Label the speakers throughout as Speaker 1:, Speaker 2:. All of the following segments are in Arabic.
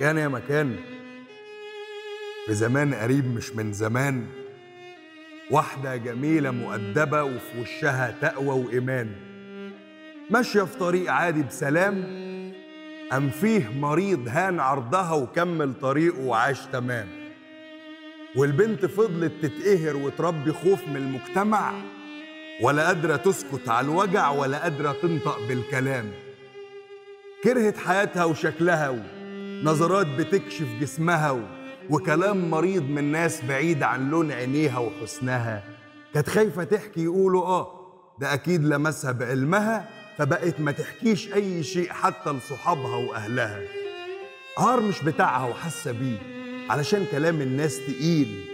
Speaker 1: كان يا مكان في زمان قريب مش من زمان. واحدة جميلة مؤدبة وفي وشها تقوى وإيمان. ماشية في طريق عادي بسلام أم فيه مريض هان عرضها وكمل طريقه وعاش تمام. والبنت فضلت تتقهر وتربي خوف من المجتمع. ولا قادرة تسكت على الوجع ولا قادرة تنطق بالكلام. كرهت حياتها وشكلها ونظرات بتكشف جسمها. وكلام مريض من ناس بعيد عن لون عينيها وحسنها. كانت خايفة تحكي يقولوا آه ده أكيد لمسها بعلمها فبقت ما تحكيش أي شيء حتى لصحابها وأهلها. عار مش بتاعها وحاسة بيه علشان كلام الناس تقيل.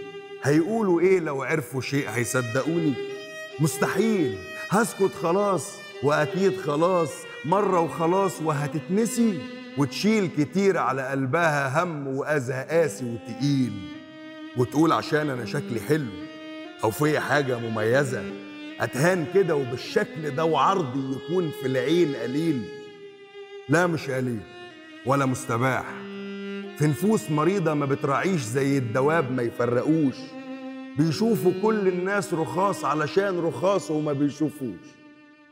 Speaker 1: هيقولوا إيه لو عرفوا شيء؟ هيصدقوني؟ مستحيل. هسكت خلاص وأكيد خلاص مرة وخلاص وهتتنسي. وتشيل كتير على قلبها هم وأذى قاسي وتقيل. وتقول عشان أنا شكلي حلو أو في حاجة مميزة. أتهان كده وبالشكل ده وعرضي يكون في العين قليل. لا مش قليل ولا مستباح. في نفوس مريضة ما بتراعيش زي الدواب ما يفرقوش. بيشوفوا كل الناس رخاص علشان رخاص وما بيشوفوش.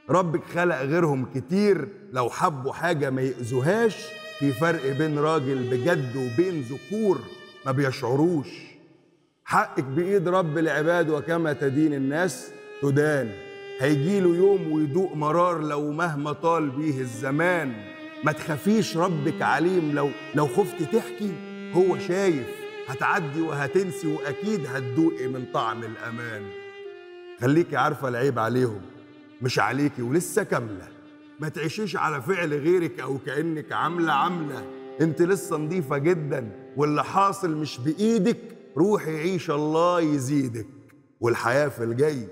Speaker 1: ربك خلق غيرهم كتير. لو حبوا حاجة ما يأذوهاش في فرق بين راجل بجد وبين ذكور ما بيشعروش. حقك بإيد رب العباد وكما تدين الناس تدان. هيجيله يوم ويدوق مرار لو مهما طال بيه الزمان. ما تخافيش ربك عليم لو لو خفت تحكي هو شايف. هتعدي وهتنسي وأكيد هتدوقي من طعم الأمان. خليكي عارفة العيب عليهم. مش عليكي ولسه كاملة. ما تعيشيش على فعل غيرك أو كأنك عاملة عاملة. أنت لسه نظيفة جدا واللي حاصل مش بإيدك روحي عيش الله يزيدك. والحياة في الجاي.